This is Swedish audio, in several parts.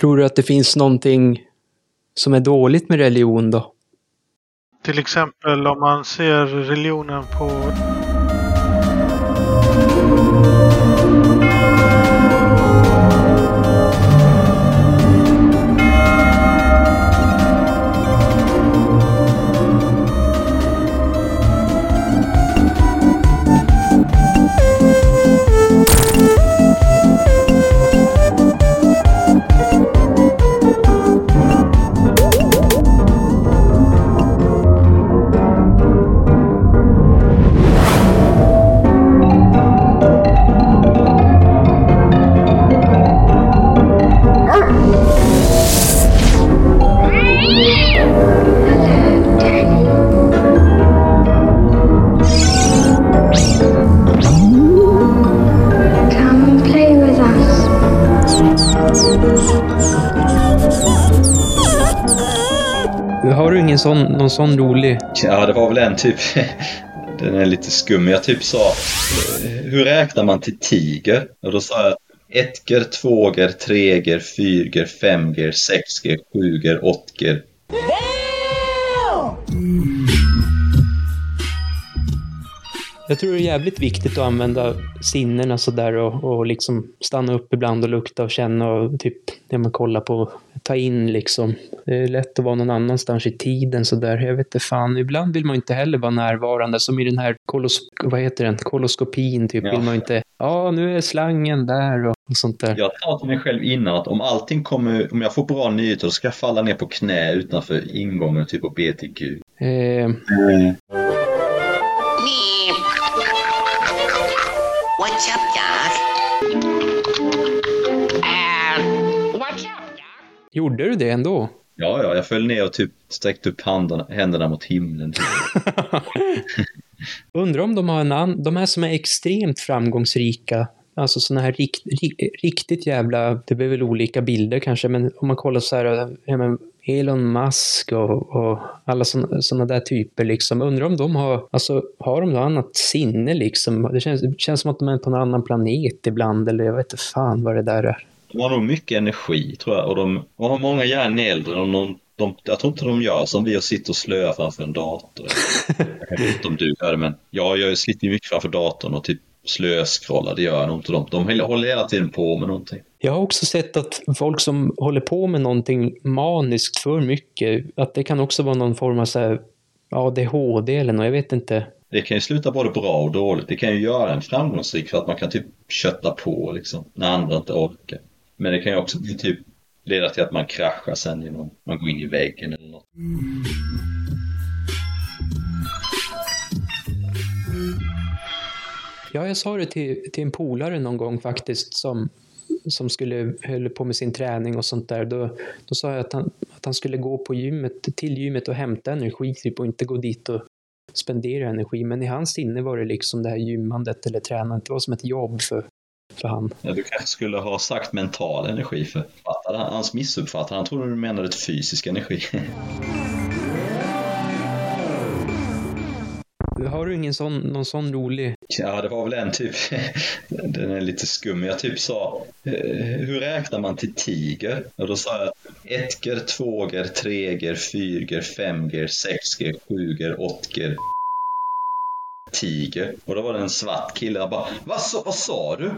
Tror du att det finns någonting som är dåligt med religion då? Till exempel om man ser religionen på ingen sån, någon sån rolig? Ja, det var väl en typ... Den är lite skum. Jag typ sa Hur räknar man till tiger? Och då sa jag Ettger, tvåger, treger, fyrger, femger, sexger, sjuger, åttger. Jag tror det är jävligt viktigt att använda sinnena sådär och, och liksom stanna upp ibland och lukta och känna och typ, ja men kolla på, ta in liksom. Det är lätt att vara någon annanstans i tiden sådär. Jag vet inte fan, ibland vill man inte heller vara närvarande som i den här kolos, vad heter den, koloskopin typ. Ja. Vill man inte, ja nu är slangen där och, och sånt där. Jag sa till mig själv innan att om allting kommer, om jag får bra nyheter då ska jag falla ner på knä utanför ingången typ och be till Gud. Eh, What's up, Doc? Uh, what's up, Doc? gjorde du det ändå? Ja, ja, jag föll ner och typ sträckte upp händerna, händerna mot himlen. Typ. Undrar om de har en annan, de här som är extremt framgångsrika, alltså sådana här rikt, ri, riktigt jävla, det blir väl olika bilder kanske, men om man kollar så här, ja, men Elon Musk och, och alla sådana där typer liksom, undrar om de har, alltså har de något annat sinne liksom? Det känns, det känns som att de är på en annan planet ibland, eller jag vet inte fan vad det där är. De har nog mycket energi tror jag och de, och har många järn i elden och de, de, jag tror inte de gör som vi och sitter och slöar framför en dator. jag vet inte om du gör det men jag sitter mycket framför datorn och typ slöscrollar, det gör nog inte de. De håller hela tiden på med någonting. Jag har också sett att folk som håller på med någonting maniskt för mycket, att det kan också vara någon form av så här ADHD eller något, jag vet inte. Det kan ju sluta både bra och dåligt. Det kan ju göra en framgångsrik för att man kan typ kötta på liksom när andra inte orkar. Men det kan ju också bli typ leda till att man kraschar sen genom man går in i väggen eller något. Ja, jag sa det till, till en polare någon gång faktiskt som, som skulle höll på med sin träning och sånt där. Då, då sa jag att han, att han skulle gå på gymmet, till gymmet och hämta energi typ, och inte gå dit och spendera energi. Men i hans sinne var det liksom det här gymmandet eller tränandet, det var som ett jobb för, för han. Ja, du kanske skulle ha sagt mental energi för fattade han, hans missuppfattade. Han trodde du menade fysisk energi. Har du ingen sån, någon sån rolig? Ja, det var väl en typ, den är lite skum. Jag typ sa, eh, hur räknar man till tiger? Och då sa jag, ettger, tvåger, treger, fyrger, femger, sexger, sjuger, åttger, tiger. Och då var det en svart kille, jag bara, vad, vad sa du?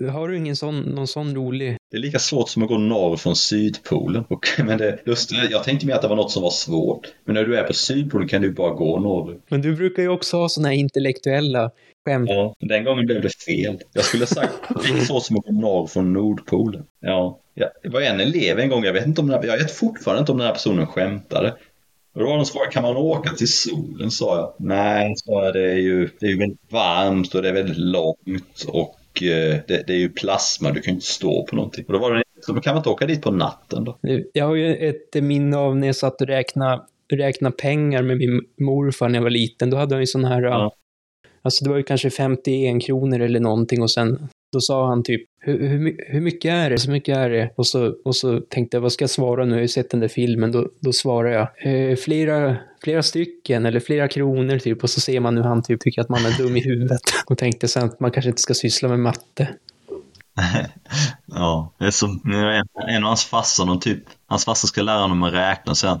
Har du ingen sån, någon sån rolig? Det är lika svårt som att gå norr från Sydpolen. Och, men det lustiga, jag tänkte mer att det var något som var svårt. Men när du är på Sydpolen kan du bara gå norrut. Men du brukar ju också ha såna här intellektuella skämt. Ja, den gången blev det fel. Jag skulle ha sagt det är så som att gå norr från Nordpolen. Ja, ja, det var en elev en gång, jag vet inte om den här, jag vet fortfarande inte om den här personen skämtade. Och då var de som frågade, kan man åka till solen? sa jag. Nej, sa jag, det är ju, det är ju väldigt varmt och det är väldigt långt och eh, det, det är ju plasma, du kan ju inte stå på någonting. Och då var det så då kan man inte åka dit på natten då? Jag har ju ett minne av när jag satt och räknade, räknade pengar med min morfar när jag var liten. Då hade han ju sån här, Ja. alltså det var ju kanske 51 kronor eller någonting och sen då sa han typ, hur, hur, hur mycket är det? Så mycket är det? Och så, och så tänkte jag, vad ska jag svara nu? Jag har ju sett den där filmen. Då, då svarar jag, eh, flera, flera stycken eller flera kronor typ. Och så ser man hur han typ tycker att man är dum i huvudet. Och tänkte sen att man kanske inte ska syssla med matte. Ja, det är som en, en av hans farsor, någon typ, hans farsor ska lära honom att räkna och han,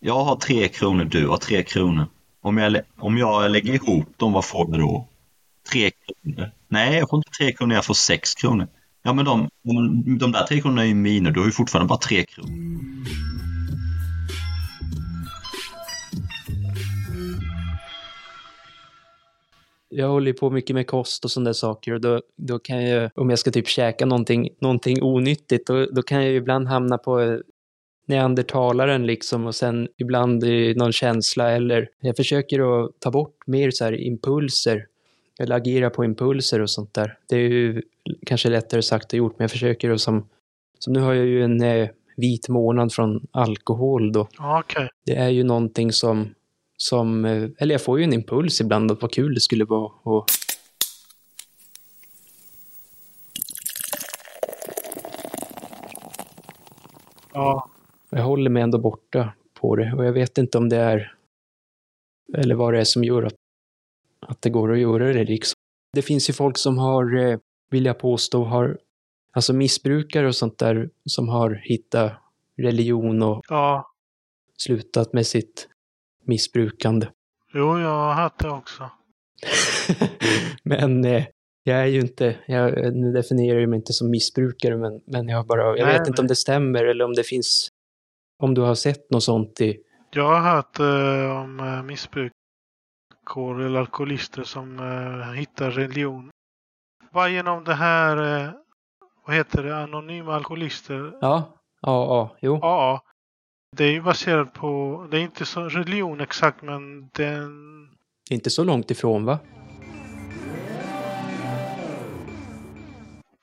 jag har tre kronor, du har tre kronor. Om jag, om jag lägger ihop dem, vad får jag då? Tre kronor? Nej, jag får inte tre kronor, jag får sex kronor. Ja, men de, de, de där tre kronorna är ju mina, du har ju fortfarande bara tre kronor. Jag håller ju på mycket med kost och sådana där saker och då, då kan jag, om jag ska typ käka någonting, någonting onyttigt, då, då kan jag ju ibland hamna på eh, neandertalaren liksom och sen ibland i någon känsla eller jag försöker att ta bort mer så här impulser eller agera på impulser och sånt där. Det är ju kanske lättare sagt än gjort men jag försöker att som, som nu har jag ju en eh, vit månad från alkohol då. Okej. Det är ju någonting som, som, eh, eller jag får ju en impuls ibland att vad kul det skulle vara och Ja, jag håller mig ändå borta på det och jag vet inte om det är eller vad det är som gör att, att det går att göra det liksom. Det finns ju folk som har, eh, vill jag påstå, har, alltså missbrukare och sånt där som har hittat religion och ja. slutat med sitt missbrukande. Jo, jag har hört det också. men eh, jag är ju inte, jag, nu definierar jag mig inte som missbrukare, men, men jag bara, jag Nej, vet inte om det stämmer eller om det finns, om du har sett något sånt i, Jag har hört eh, om eh, missbrukare eller alkoholister som eh, hittar religion. Bara genom det här, eh, vad heter det, anonyma alkoholister, ja, ja, ja, jo, AA. Det är ju baserat på, det är inte så religion exakt men den, det är inte så långt ifrån va?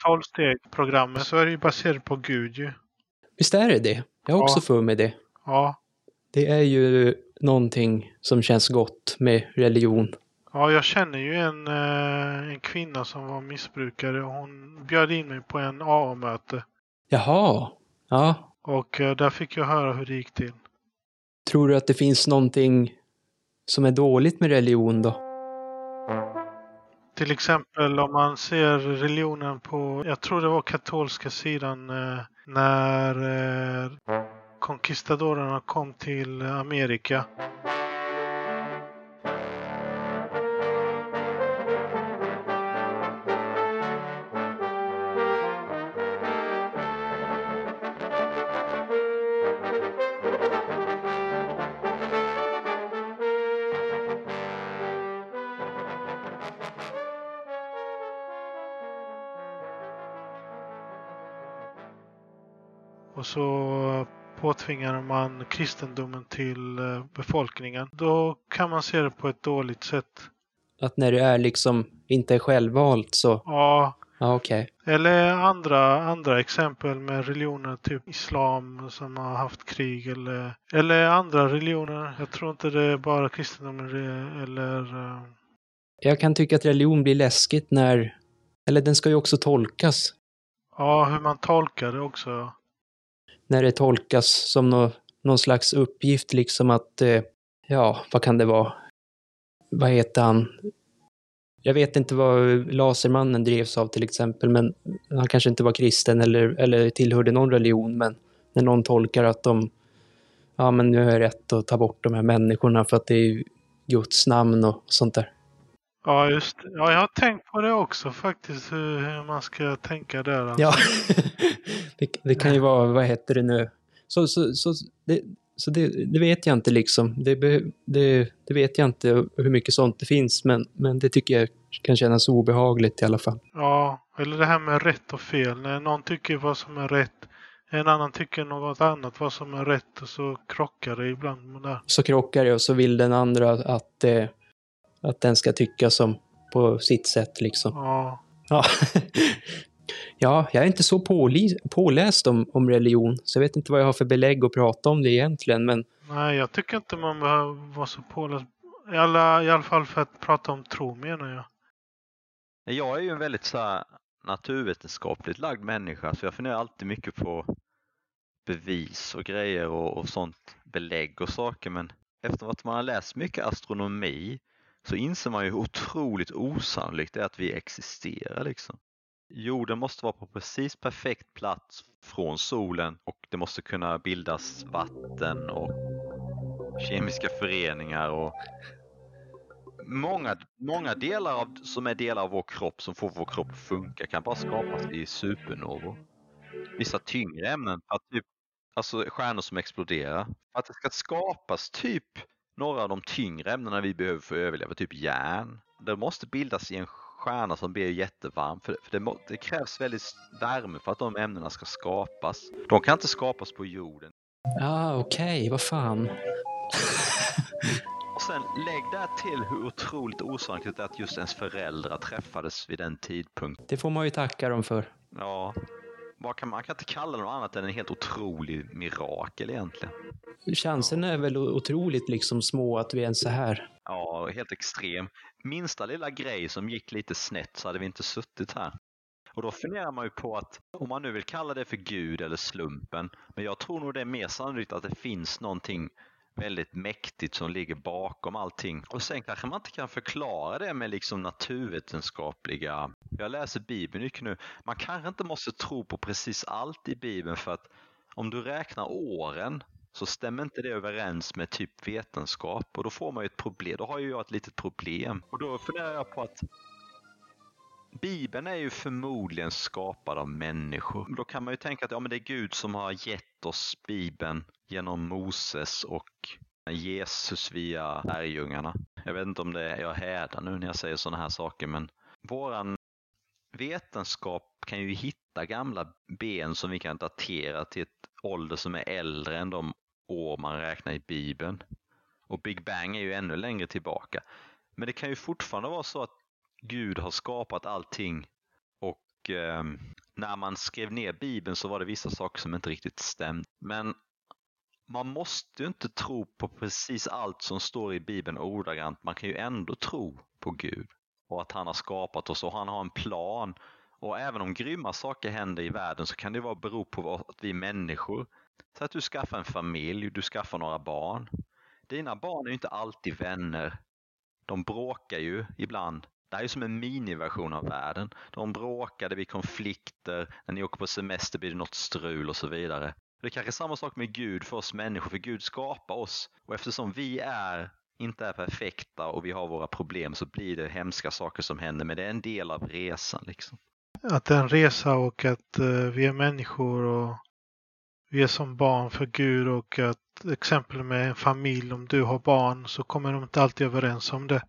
12 steg programmet så är det ju baserat på Gud ju. Visst är det det? Jag har Ja. också för mig det. Ja, Det är ju någonting som känns gott med religion. ja jag känner ju en, eh, en kvinna som var missbrukare hon bjöd in mig på en AA-möte. Jaha, ja. Och eh, där fick jag höra hur det gick till. Tror du att det finns någonting som är dåligt med religion då? Till exempel om man ser religionen på, jag tror det var katolska sidan, eh, när conquistadorerna kom till Amerika. Påtvingade man kristendomen till eh, befolkningen. Då kan man se det på ett dåligt sätt. Att när det är liksom inte självvalt så, Ja, ja okej. eller andra, andra exempel med religioner, typ islam som har haft krig eller, eller andra religioner. Jag tror inte det är bara kristendomen eller eh, Jag kan tycka att religion blir läskigt när, eller den ska ju också tolkas. ja, hur man tolkar det också. När det tolkas som nå, någon slags uppgift liksom att, eh, ja, vad kan det vara? Vad heter han? Jag vet inte vad Lasermannen drevs av till exempel, men han kanske inte var kristen eller, eller tillhörde någon religion, men när någon tolkar att de, ja men nu har jag rätt att ta bort de här människorna för att det är Guds namn och sånt där. Ja, just. Ja, jag har tänkt på det också faktiskt, hur, hur man ska tänka där. Alltså. Ja, det, det kan ju vara, vad heter det nu? Så, så, så, det, så det, det vet jag inte liksom. Det, det, det vet jag inte hur mycket sånt det finns, men, men det tycker jag kan kännas obehagligt i alla fall. Ja, eller det här med rätt och fel. När någon tycker vad som är rätt, en annan tycker något annat vad som är rätt och så krockar det ibland med det. Så krockar det och så vill den andra att, eh, att den ska tycka som på sitt sätt liksom. Ja, Ja, ja jag är inte så påläst om, om religion, så jag vet inte vad jag har för belägg att prata om det egentligen, men nej, jag tycker inte man behöver vara så påläst. I alla, I alla fall för att prata om tro menar jag. Jag är ju en väldigt så här, naturvetenskapligt lagd människa så jag funderar alltid mycket på bevis och grejer och, och sånt, belägg och saker men efter att man har läst mycket astronomi så inser man ju hur otroligt osannolikt det är att vi existerar liksom. Jorden måste vara på precis perfekt plats från solen och det måste kunna bildas vatten och kemiska föreningar och många, många delar av, som är delar av vår kropp som får vår kropp att funka kan bara skapas i supernovor. Vissa tyngre ämnen, typ, alltså stjärnor som exploderar. För att det ska skapas typ några av de tyngre ämnena vi behöver för att överleva, typ järn. Det måste bildas i en stjärna som blir jättevarm. För, det, må, det krävs väldigt värme för att de ämnena ska skapas. De kan inte skapas på jorden. Ah, okej, vad fan. Och sen lägg där till hur otroligt osannolikt det är att just ens föräldrar träffades vid den tidpunkten. Det får man ju tacka dem för. Ja, vad kan, man kan inte kalla det något annat än en helt otrolig mirakel egentligen. Chansen är väl otroligt liksom små att vi ens är här. Ja, helt extrem. Minsta lilla grej som gick lite snett så hade vi inte suttit här. Och då funderar man ju på att om man nu vill kalla det för Gud eller slumpen, men jag tror nog det är mer sannolikt att det finns någonting väldigt mäktigt som ligger bakom allting. Och sen kanske man inte kan förklara det med liksom naturvetenskapliga... Jag läser Bibeln mycket nu. Man kanske inte måste tro på precis allt i Bibeln för att om du räknar åren så stämmer inte det överens med typ vetenskap och då får man ju ett problem. Då har ju jag ett litet problem. Och då funderar jag på att Bibeln är ju förmodligen skapad av människor. Då kan man ju tänka att ja, men det är Gud som har gett oss Bibeln genom Moses och Jesus via lärjungarna. Jag vet inte om det är jag hädar nu när jag säger sådana här saker men våran vetenskap kan ju hitta gamla ben som vi kan datera till ett ålder som är äldre än de år man räknar i Bibeln. Och Big Bang är ju ännu längre tillbaka. Men det kan ju fortfarande vara så att Gud har skapat allting och eh, när man skrev ner Bibeln så var det vissa saker som inte riktigt stämde. Men man måste ju inte tro på precis allt som står i Bibeln ordagrant. Man kan ju ändå tro på Gud och att han har skapat oss och han har en plan. Och även om grymma saker händer i världen så kan det vara bero på att vi är människor. Så att du skaffar en familj, du skaffar några barn. Dina barn är ju inte alltid vänner. De bråkar ju ibland. Det här är som en miniversion av världen. De bråkar, det blir konflikter, när ni åker på semester blir det något strul och så vidare. Det är kanske samma sak med Gud för oss människor, för Gud skapar oss. Och eftersom vi är inte är perfekta och vi har våra problem så blir det hemska saker som händer, men det är en del av resan. Liksom. Att det är en resa och att uh, vi är människor och vi är som barn för Gud och att exempel med en familj, om du har barn så kommer de inte alltid överens om det.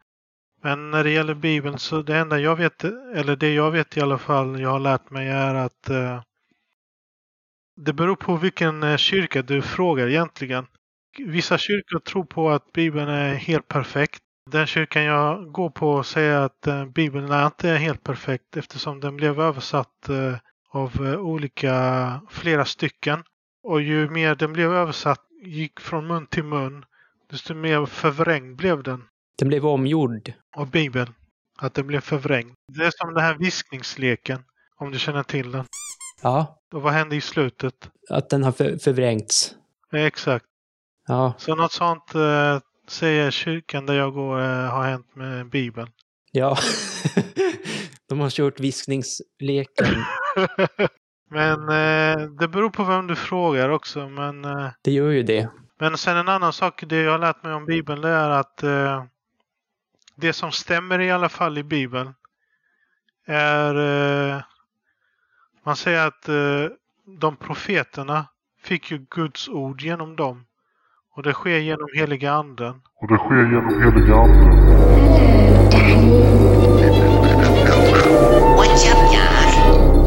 Men när det gäller Bibeln så det enda jag vet, eller det jag vet i alla fall, jag har lärt mig är att eh, det beror på vilken eh, kyrka du frågar egentligen. Vissa kyrkor tror på att Bibeln är helt perfekt. Den kyrkan jag går på säger att eh, Bibeln är inte helt perfekt eftersom den blev översatt eh, av eh, olika, flera stycken. Och ju mer den blev översatt, gick från mun till mun, desto mer förvrängd blev den. Den blev omgjord. Av Bibeln. Att den blev förvrängd. Det är som den här viskningsleken. Om du känner till den. Ja. Och vad hände i slutet? Att den har för, förvrängts. Exakt. Ja. Så något sånt eh, säger kyrkan där jag går eh, har hänt med Bibeln. Ja. De har kört viskningsleken. men eh, det beror på vem du frågar också. Men, eh, det gör ju det. Men sen en annan sak, det jag har lärt mig om Bibeln, det är att eh, det som stämmer i alla fall i Bibeln är eh, man säger att eh, de profeterna fick ju Guds ord genom dem. Och det sker genom heliga anden. Och det sker genom heliga anden. What's up, Doc?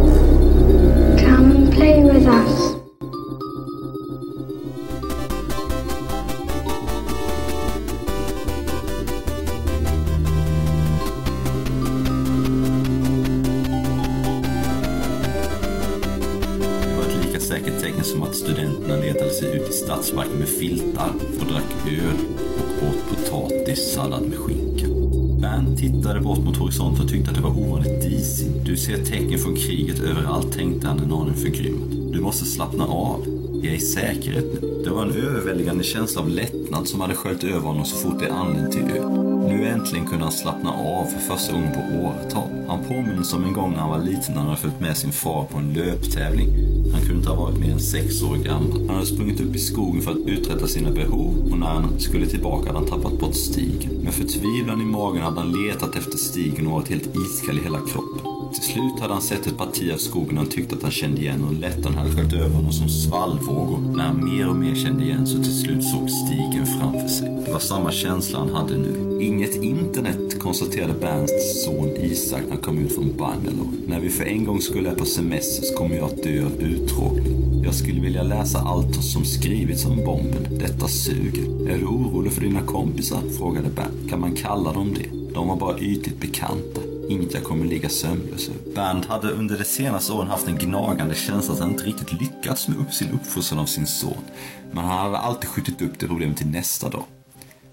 Öl och åt potatissallad med skinka. Bernt tittade bort mot horisonten och tyckte att det var ovanligt disigt. Du ser tecken från kriget överallt, tänkte han en aning förgrymmad. Du måste slappna av. Vi är i säkerhet nu. Det var en överväldigande känsla av lättnad som hade sköljt över honom så fort det anlände till öl. Nu äntligen kunde han slappna av för första gången på åratal. Han påminns om en gång när han var liten när han hade följt med sin far på en löptävling. Han kunde inte ha varit mer än sex år gammal. Han hade sprungit upp i skogen för att uträtta sina behov och när han skulle tillbaka hade han tappat bort stigen. Med förtvivlan i magen hade han letat efter stigen och varit helt iskall i hela kroppen. Till slut hade han sett ett parti av skogen och han tyckte att han kände igen och lättnaden hade sköljt över honom som svallvågor. När han mer och mer kände igen så till slut såg stigen framför sig. Det var samma känsla han hade nu. Inget internet, konstaterade Bernts son Isak när han kom ut från Bangalore. När vi för en gång skulle är på semester så kommer jag att dö av uttråkning. Jag skulle vilja läsa allt som skrivits om bomben. Detta suger. Är du orolig för dina kompisar? frågade Bernt. Kan man kalla dem det? De var bara ytligt bekanta. Inget jag kommer ligga sömnlös över. Bernt hade under de senaste åren haft en gnagande känsla att han inte riktigt lyckats med upp sin uppfostran av sin son. Men han hade alltid skjutit upp det problemet till nästa dag.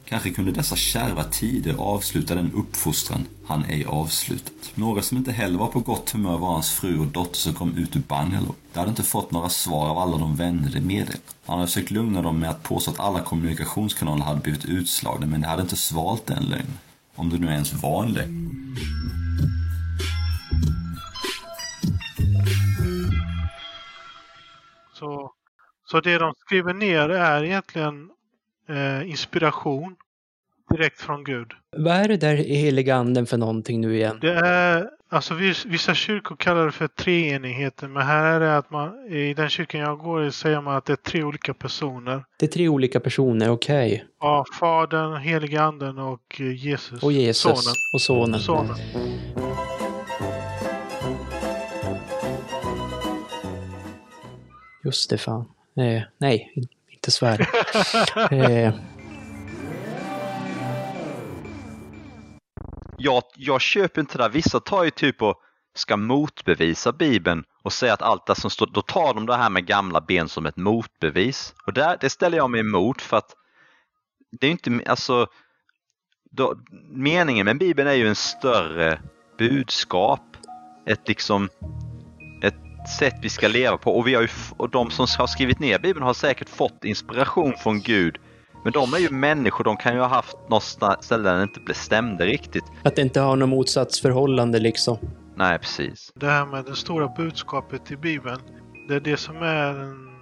Kanske kunde dessa kärva tider avsluta den uppfostran han ej avslutat. Några som inte heller var på gott humör var hans fru och dotter som kom ut ur Bangalore. De hade inte fått några svar av alla de vänner de meddelat. Han hade försökt lugna dem med att påstå att alla kommunikationskanaler hade blivit utslagna men de hade inte svalt den lögnen. Om det nu ens var en lögn. Så det de skriver ner är egentligen eh, inspiration direkt från Gud. Vad är det där heliga anden för någonting nu igen? Det är, alltså vis- vissa kyrkor kallar det för treenigheten, men här är det att man, i den kyrkan jag går i säger man att det är tre olika personer. Det är tre olika personer, okej. Ja, Fadern, heliga anden och eh, Jesus. Och Jesus Sonen. och sonen. Sonen. Just det, fan. Eh, nej, inte svär. eh, Jag, jag köper inte det där. Vissa tar ju typ och ska motbevisa Bibeln och säga att allt det som står, då tar de det här med gamla ben som ett motbevis. Och där, det ställer jag mig emot för att det är inte, alltså, då, meningen med Bibeln är ju en större budskap. Ett liksom, sätt vi ska leva på och vi har ju, och de som har skrivit ner Bibeln har säkert fått inspiration från Gud. Men de är ju människor, de kan ju ha haft något ställe där det inte bestämde riktigt. att det inte har något motsatsförhållande liksom. Nej, precis. Det här med det stora budskapet i Bibeln, det är det som är en,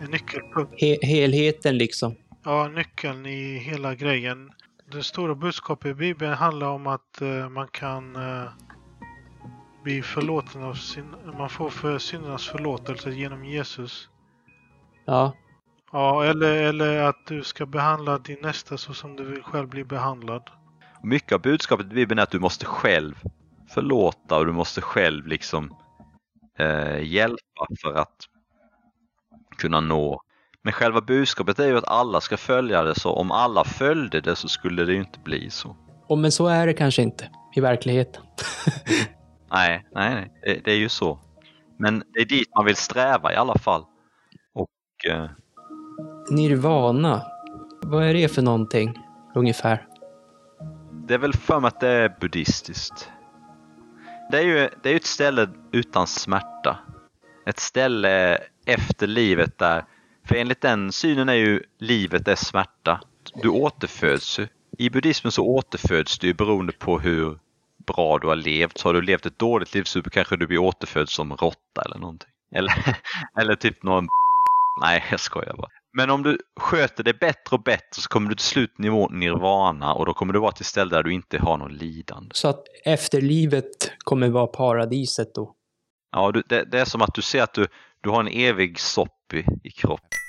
en nyckelpunkt. He helheten liksom. Ja, nyckeln i hela grejen. Det stora budskapet i Bibeln handlar om att eh, man kan eh, bli förlåten av sin... Man får för syndernas förlåtelse genom Jesus. Ja, Ja, eller, eller att du ska behandla din nästa så som du vill själv bli behandlad. Och mycket av budskapet i Bibeln är att du måste själv förlåta och du måste själv liksom eh, hjälpa för att kunna nå. Men själva budskapet är ju att alla ska följa det, så om alla följde det så skulle det ju inte bli så. och, men så är det kanske inte i verkligheten. Nej, nej, nej. Det, det är ju så. Men det är dit man vill sträva i alla fall. Och eh, Nirvana, vad är det för någonting ungefär? det är väl för mig att det är buddhistiskt. Det är ju det är ett ställe utan smärta. Ett ställe efter livet där, för enligt den synen är ju livet är smärta. Du återföds ju. I buddhismen så återföds du beroende på hur bra du har levt. Så har du levt ett dåligt liv så kanske du blir återfödd som råtta eller någonting. Eller, eller typ någon Nej, jag skojar bara. Men om du sköter det bättre och bättre så kommer du till slut nivå nirvana och då kommer du vara till ställe där du inte har någon lidande. Så att efterlivet kommer vara paradiset då? Ja, det, det är som att du ser att du, du har en evig sopp i, i kroppen.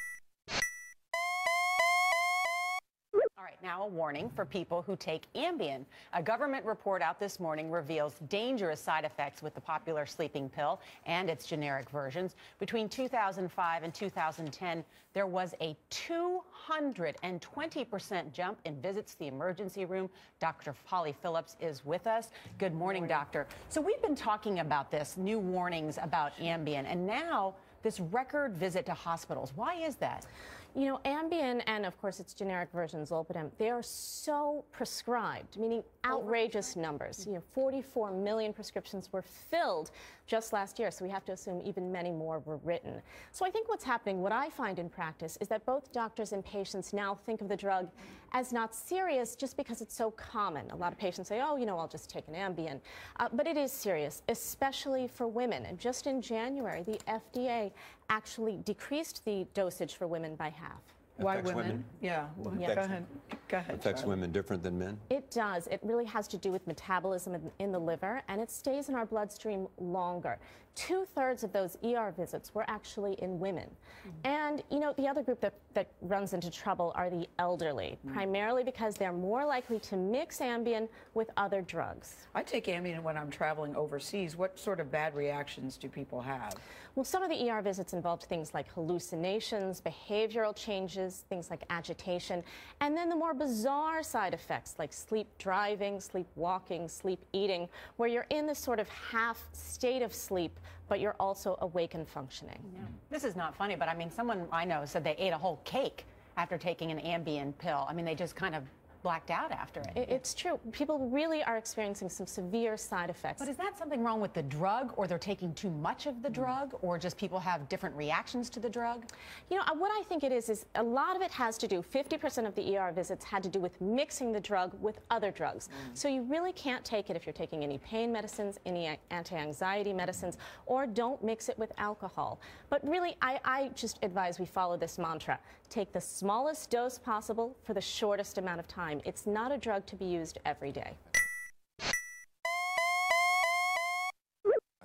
Now a warning for people who take Ambien. A government report out this morning reveals dangerous side effects with the popular sleeping pill and its generic versions. Between 2005 and 2010, there was a 220% jump in visits to the emergency room. Dr. Polly Phillips is with us. Good morning, doctor. So we've been talking about this, new warnings about Ambien, and now this record visit to hospitals. Why is that? You know, Ambien and of course its generic version Zolpidem, they are so prescribed, meaning outrageous numbers. You know, 44 million prescriptions were filled just last year, so we have to assume even many more were written. So I think what's happening, what I find in practice, is that both doctors and patients now think of the drug as not serious just because it's so common. A lot of patients say, oh, you know, I'll just take an Ambien. Uh, but it is serious, especially for women. And just in January, the FDA actually decreased the dosage for women by half. Why women? women? Yeah. yeah. Go ahead. Go ahead. Affects Charlie. women different than men? It does. It really has to do with metabolism in, in the liver, and it stays in our bloodstream longer. Two thirds of those ER visits were actually in women. Mm-hmm. And, you know, the other group that, that runs into trouble are the elderly, mm-hmm. primarily because they're more likely to mix Ambien with other drugs. I take Ambien when I'm traveling overseas. What sort of bad reactions do people have? Well, some of the ER visits involved things like hallucinations, behavioral changes, things like agitation, and then the more bizarre side effects like sleep driving, sleep walking, sleep eating, where you're in this sort of half state of sleep but you're also awake and functioning. Yeah. This is not funny, but I mean, someone I know said they ate a whole cake after taking an Ambien pill. I mean, they just kind of blacked out after it. It's true. People really are experiencing some severe side effects. But is that something wrong with the drug, or they're taking too much of the drug, or just people have different reactions to the drug? You know, uh, what I think it is, is a lot of it has to do, 50% of the ER visits had to do with mixing the drug with other drugs. Mm. So you really can't take it if you're taking any pain medicines, any anti-anxiety medicines, or don't mix it with alcohol. But really, I, I just advise we follow this mantra. Take the smallest dose possible for the shortest amount of time. It's not a drug to be used every day.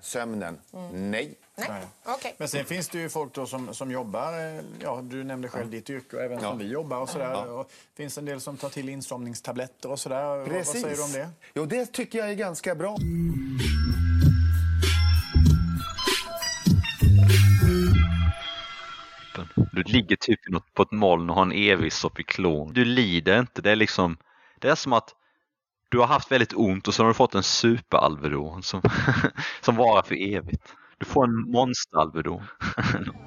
Sömnen? Mm. Nej. Nej. Okay. Men sen finns det ju folk då som, som jobbar, eh, ja, du nämnde själv ja. ditt yrke och även ja. som vi jobbar och sådär. Ja. Och finns en del som tar till insomningstabletter och sådär. Precis. Vad säger du om det? Jo, det tycker jag är ganska bra. Du ligger typ på ett moln och har en evig Sopiklon. Du lider inte. Det är liksom, det är som att du har haft väldigt ont och så har du fått en superalvedon som, som varar för evigt. Du får en monsteralvedon.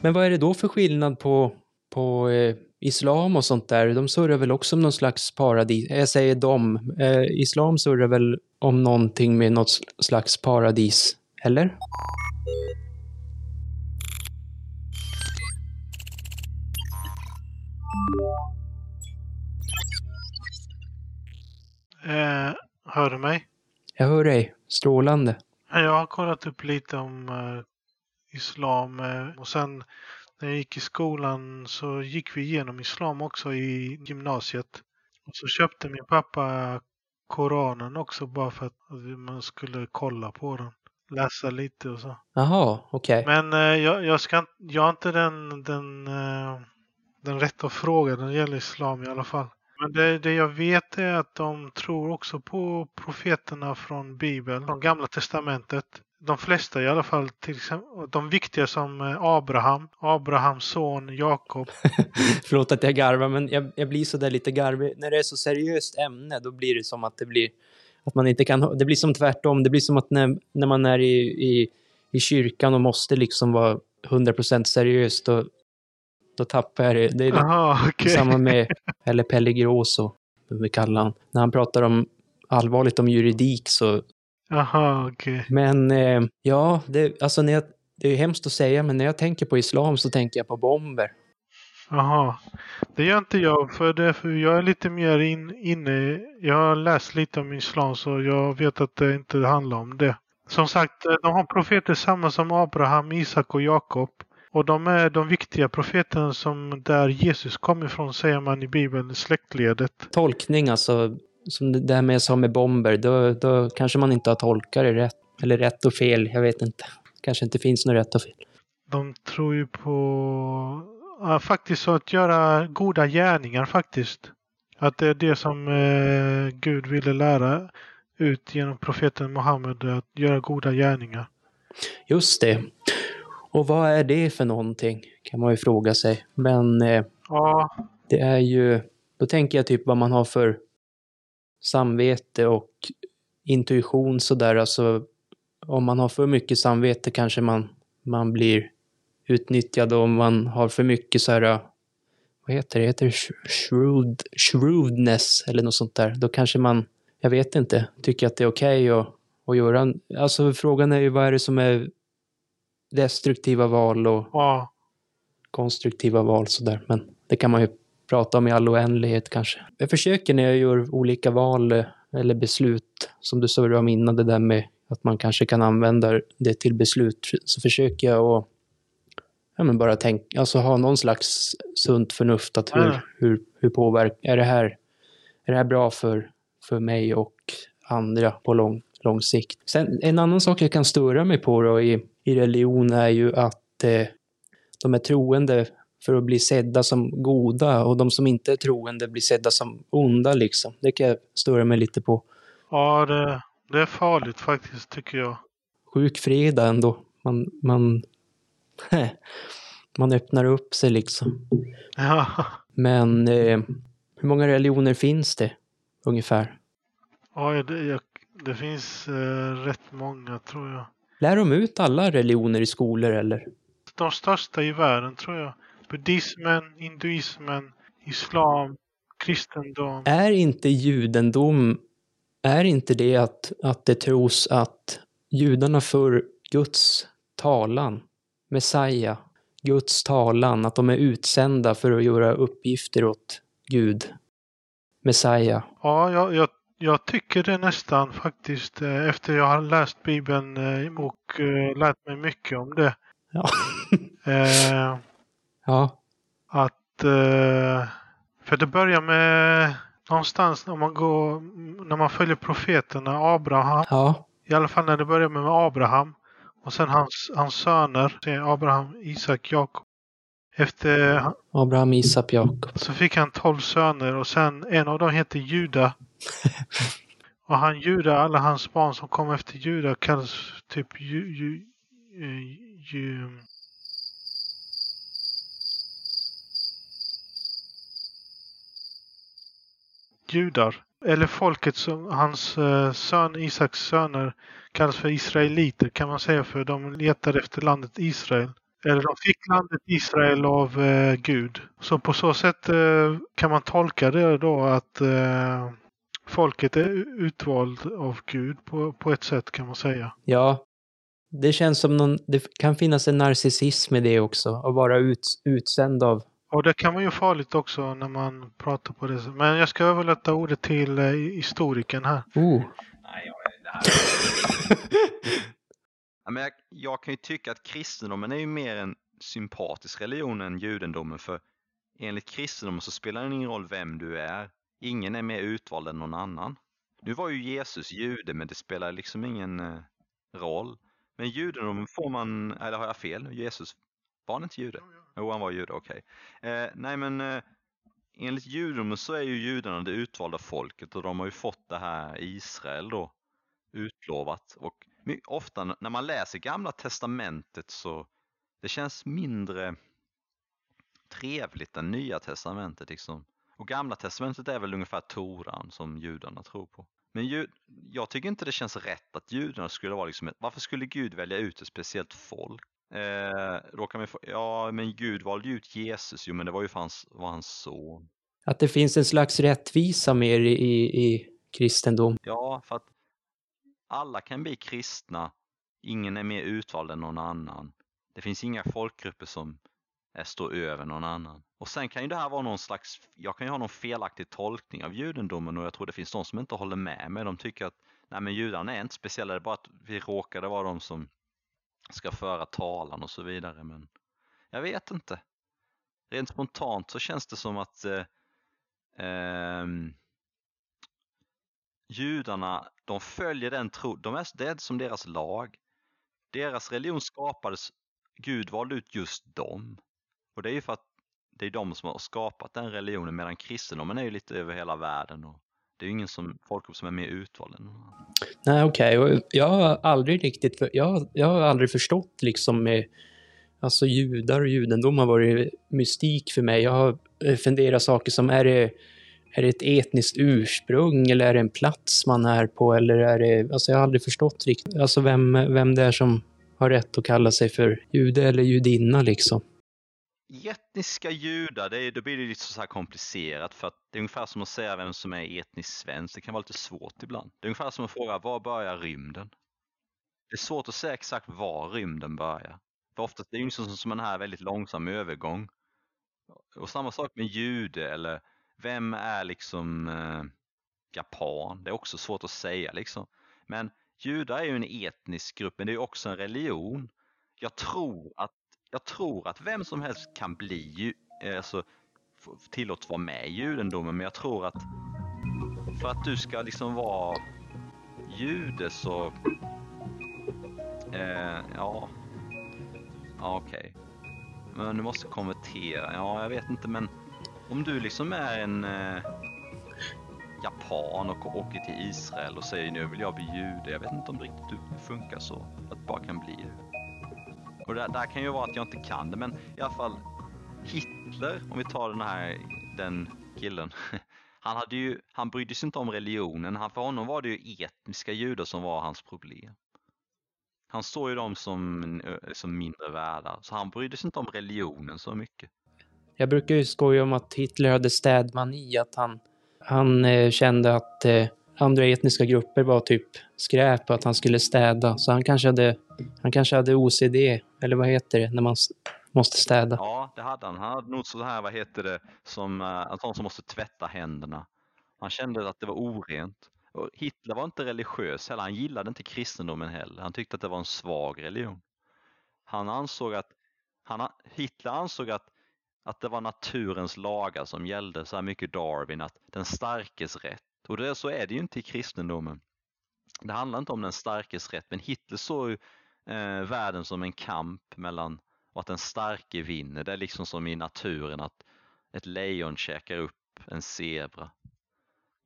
Men vad är det då för skillnad på, på eh, islam och sånt där? De surrar väl också om någon slags paradis? Jag säger de. Eh, islam surrar väl om någonting med något slags paradis, eller? Eh, hör du mig? Jag hör dig. Strålande. Jag har kollat upp lite om eh, islam eh, och sen när jag gick i skolan så gick vi igenom islam också i gymnasiet. Och så köpte min pappa Koranen också bara för att man skulle kolla på den. Läsa lite och så. Jaha, okej. Okay. Men eh, jag, jag, ska, jag har inte den, den, eh, den rätta frågan när det gäller islam i alla fall. Men det, det jag vet är att de tror också på profeterna från Bibeln, från Gamla Testamentet. De flesta i alla fall, till exempel, de viktiga som eh, Abraham, Abrahams son Jakob. Förlåt att jag garvar, men jag, jag blir så där lite garvig. När det är så seriöst ämne, då blir det som att det blir att man inte kan, det blir som tvärtom, det blir som att när, när man är i, i, i kyrkan och måste liksom vara 100% seriös, då, då tappar jag det. Det är Aha, okay. samma med eller Pellegroso, vi kallar han. När han pratar om allvarligt om juridik så... Aha, okay. Men eh, ja, det, alltså när jag, det är hemskt att säga, men när jag tänker på islam så tänker jag på bomber. Jaha, det gör inte jag för, det, för jag är lite mer in, inne. Jag har läst lite om islam så jag vet att det inte handlar om det. Som sagt, eh, de har profeter samma som Abraham, Isak och Jakob. Och de är de viktiga profeterna som där Jesus kom ifrån säger man i Bibeln, släktledet. Tolkning alltså, som det här med som med bomber, då, då kanske man inte har tolkat det rätt. Eller rätt och fel, jag vet inte. Kanske inte finns något rätt och fel. De tror ju på ja, faktiskt så att göra goda gärningar faktiskt. Att det är det som eh, Gud ville lära ut genom profeten Muhammed, att göra goda gärningar. Just det. Och vad är det för någonting? Kan man ju fråga sig. Men eh, ja. det är ju, då tänker jag typ vad man har för samvete och intuition sådär. Alltså om man har för mycket samvete kanske man, man blir utnyttjad om man har för mycket så här, vad heter det, heter det sh- shrewd, shrewdness eller något sånt där. Då kanske man, jag vet inte, tycker att det är okej att, att göra. Alltså frågan är ju vad är det som är destruktiva val och Ja, konstruktiva val sådär. Men det kan man ju prata om i all oändlighet kanske. Jag försöker när jag gör olika val eh, eller beslut, som du surrade om innan, det där med att man kanske kan använda det till beslut, så försöker jag att ja, men bara tänka, alltså ha någon slags sunt förnuft att hur, Ja. hur, hur påverkar, är det här, är det här bra för, för mig och andra på lång, lång sikt? Sen en annan sak jag kan störa mig på då i, i religion är ju att eh, de är troende för att bli sedda som goda och de som inte är troende blir sedda som onda liksom. Det kan jag störa mig lite på. ja det, det är farligt faktiskt tycker jag. Sjuk fredag ändå. Man, man, man öppnar upp sig liksom. Ja, Men eh, hur många religioner finns det ungefär? ja det, jag, det finns eh, rätt många tror jag. Lär de ut alla religioner i skolor eller? De största i världen tror jag. Buddhismen, hinduismen, islam, kristendom. Är inte judendom, är inte det att, att det tros att judarna för Guds talan, Messiah, Guds talan, att de är utsända för att göra uppgifter åt Gud, Messiah. Ja, jag, jag, jag tycker det nästan faktiskt eh, efter jag har läst Bibeln eh, och eh, lärt mig mycket om det. Ja. Eh, Ja, att eh, för det börjar med någonstans när man går när man följer profeterna Abraham. ja, I alla fall när det börjar med Abraham och sen hans, hans söner. Abraham, Isak, Jakob. Efter Abraham, Isak, Jakob. så fick han tolv söner och sen en av dem heter Juda. och han Juda, alla hans barn som kom efter Juda kallas typ ju, ju, eh, ju, judar. Eller folket som hans eh, son Isaks söner kallas för israeliter kan man säga för de letade efter landet Israel. Eller de fick landet Israel av eh, Gud. Så på så sätt eh, kan man tolka det då att eh, folket är utvald av Gud på, på ett sätt kan man säga. ja. Det känns som någon, det kan finnas en narcissism i det också, att vara ut, utsänd av Och det kan vara ju farligt också när man pratar på det sättet. Men jag ska överlåta ordet till eh, historikern här. Oh. Ja, men jag, jag kan ju tycka att kristendomen är ju mer en sympatisk religion än judendomen för enligt kristendomen så spelar det ingen roll vem du är. Ingen är mer utvald än någon annan. Nu var ju Jesus jude men det spelar liksom ingen eh, roll. Men judendomen får man, eller har jag fel? Jesus, var han inte jude? Jo, han var jude, okej. Eh, nej men eh, enligt judendomen så är ju judarna det utvalda folket och de har ju fått det här Israel då utlovat. Och ofta när man läser gamla testamentet så det känns mindre trevligt än nya testamentet liksom. Och gamla testamentet är väl ungefär Toran som judarna tror på. Men ju, jag tycker inte det känns rätt att judarna skulle vara liksom varför skulle Gud välja ut ett speciellt folk? Eh, då kan vi få, ja men Gud valde ut Jesus, jo men det var ju för hans, var hans son. Att det finns en slags rättvisa mer i, i, i kristendom. Ja, för att alla kan bli kristna. Ingen är mer utvald än någon annan. Det finns inga folkgrupper som Eh, stå över någon annan. Och sen kan ju det här vara någon slags, jag kan ju ha någon felaktig tolkning av judendomen och jag tror det finns de som inte håller med mig. De tycker att nej men judarna är inte speciella, det är bara att vi råkade vara de som ska föra talan och så vidare. Men jag vet inte. Rent spontant så känns det som att eh, eh, judarna, de följer den tro, de är, det är som deras lag. Deras religion skapades, Gud valde ut just dem. Och det är ju för att det är de som har skapat den religionen medan kristendomen är ju lite över hela världen. Och det är ju ingen som, folkgrupp som är mer utvald än. Nej, okej. Okay. Jag har aldrig riktigt, för, jag, jag har aldrig förstått liksom med, alltså judar och judendom har varit mystik för mig. Jag har eh, funderat saker som, är det, är det ett etniskt ursprung eller är det en plats man är på eller är det, alltså jag har aldrig förstått riktigt, alltså vem, vem det är som har rätt att kalla sig för jude eller judinna liksom. Etniska judar, det, är, då blir det lite så här komplicerat för att det är ungefär som att säga vem som är etnisk svensk. Det kan vara lite svårt ibland. Det är ungefär som att fråga var börjar rymden? Det är svårt att säga exakt var rymden börjar. För oftast det är det ju liksom som en här väldigt långsam övergång. Och samma sak med jude eller vem är liksom eh, japan? Det är också svårt att säga liksom. Men judar är ju en etnisk grupp, men det är också en religion. Jag tror att, jag tror att vem som helst kan bli eh, alltså, tillåts vara med i judendomen, men jag tror att för att du ska liksom vara jude så, eh, ja, ja okej. Okay. Men du måste konvertera, ja jag vet inte men om du liksom är en eh, japan och åker till Israel och säger nu vill jag bli jude. Jag vet inte om det riktigt funkar så. Att bara kan bli det. Och det där kan ju vara att jag inte kan det men i alla fall Hitler, om vi tar den här, den killen. Han, hade ju, han brydde sig inte om religionen. Han, för honom var det ju etniska judar som var hans problem. Han såg ju dem som, som mindre värda, så han brydde sig inte om religionen så mycket. Jag brukar ju skoja om att Hitler hade städmani, att han, han eh, kände att eh, andra etniska grupper var typ skräp och att han skulle städa. Så han kanske hade, han kanske hade OCD, eller vad heter det, när man måste städa? Ja, det hade han. Han hade nog så här, vad heter det, som att en sån som måste tvätta händerna. Han kände att det var orent. Och Hitler var inte religiös heller, han gillade inte kristendomen heller. Han tyckte att det var en svag religion. Han ansåg att, han, Hitler ansåg att att det var naturens lagar som gällde, så här mycket Darwin, att den starkes rätt. Och det, så är det ju inte i kristendomen. Det handlar inte om den starkes rätt, men Hitler såg ju eh, världen som en kamp mellan och att den starke vinner. Det är liksom som i naturen att ett lejon käkar upp en zebra.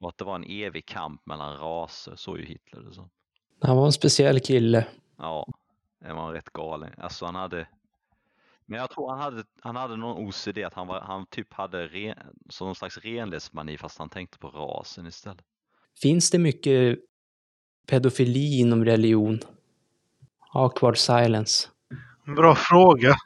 Och att det var en evig kamp mellan raser, så ju Hitler det som. Han var en speciell kille. Ja, han var rätt galen. Alltså han hade men jag tror han hade, han hade någon OCD, att han, var, han typ hade ren, så någon slags renlighetsmani fast han tänkte på rasen istället. Finns det mycket pedofili inom religion? Awkward silence. Bra fråga.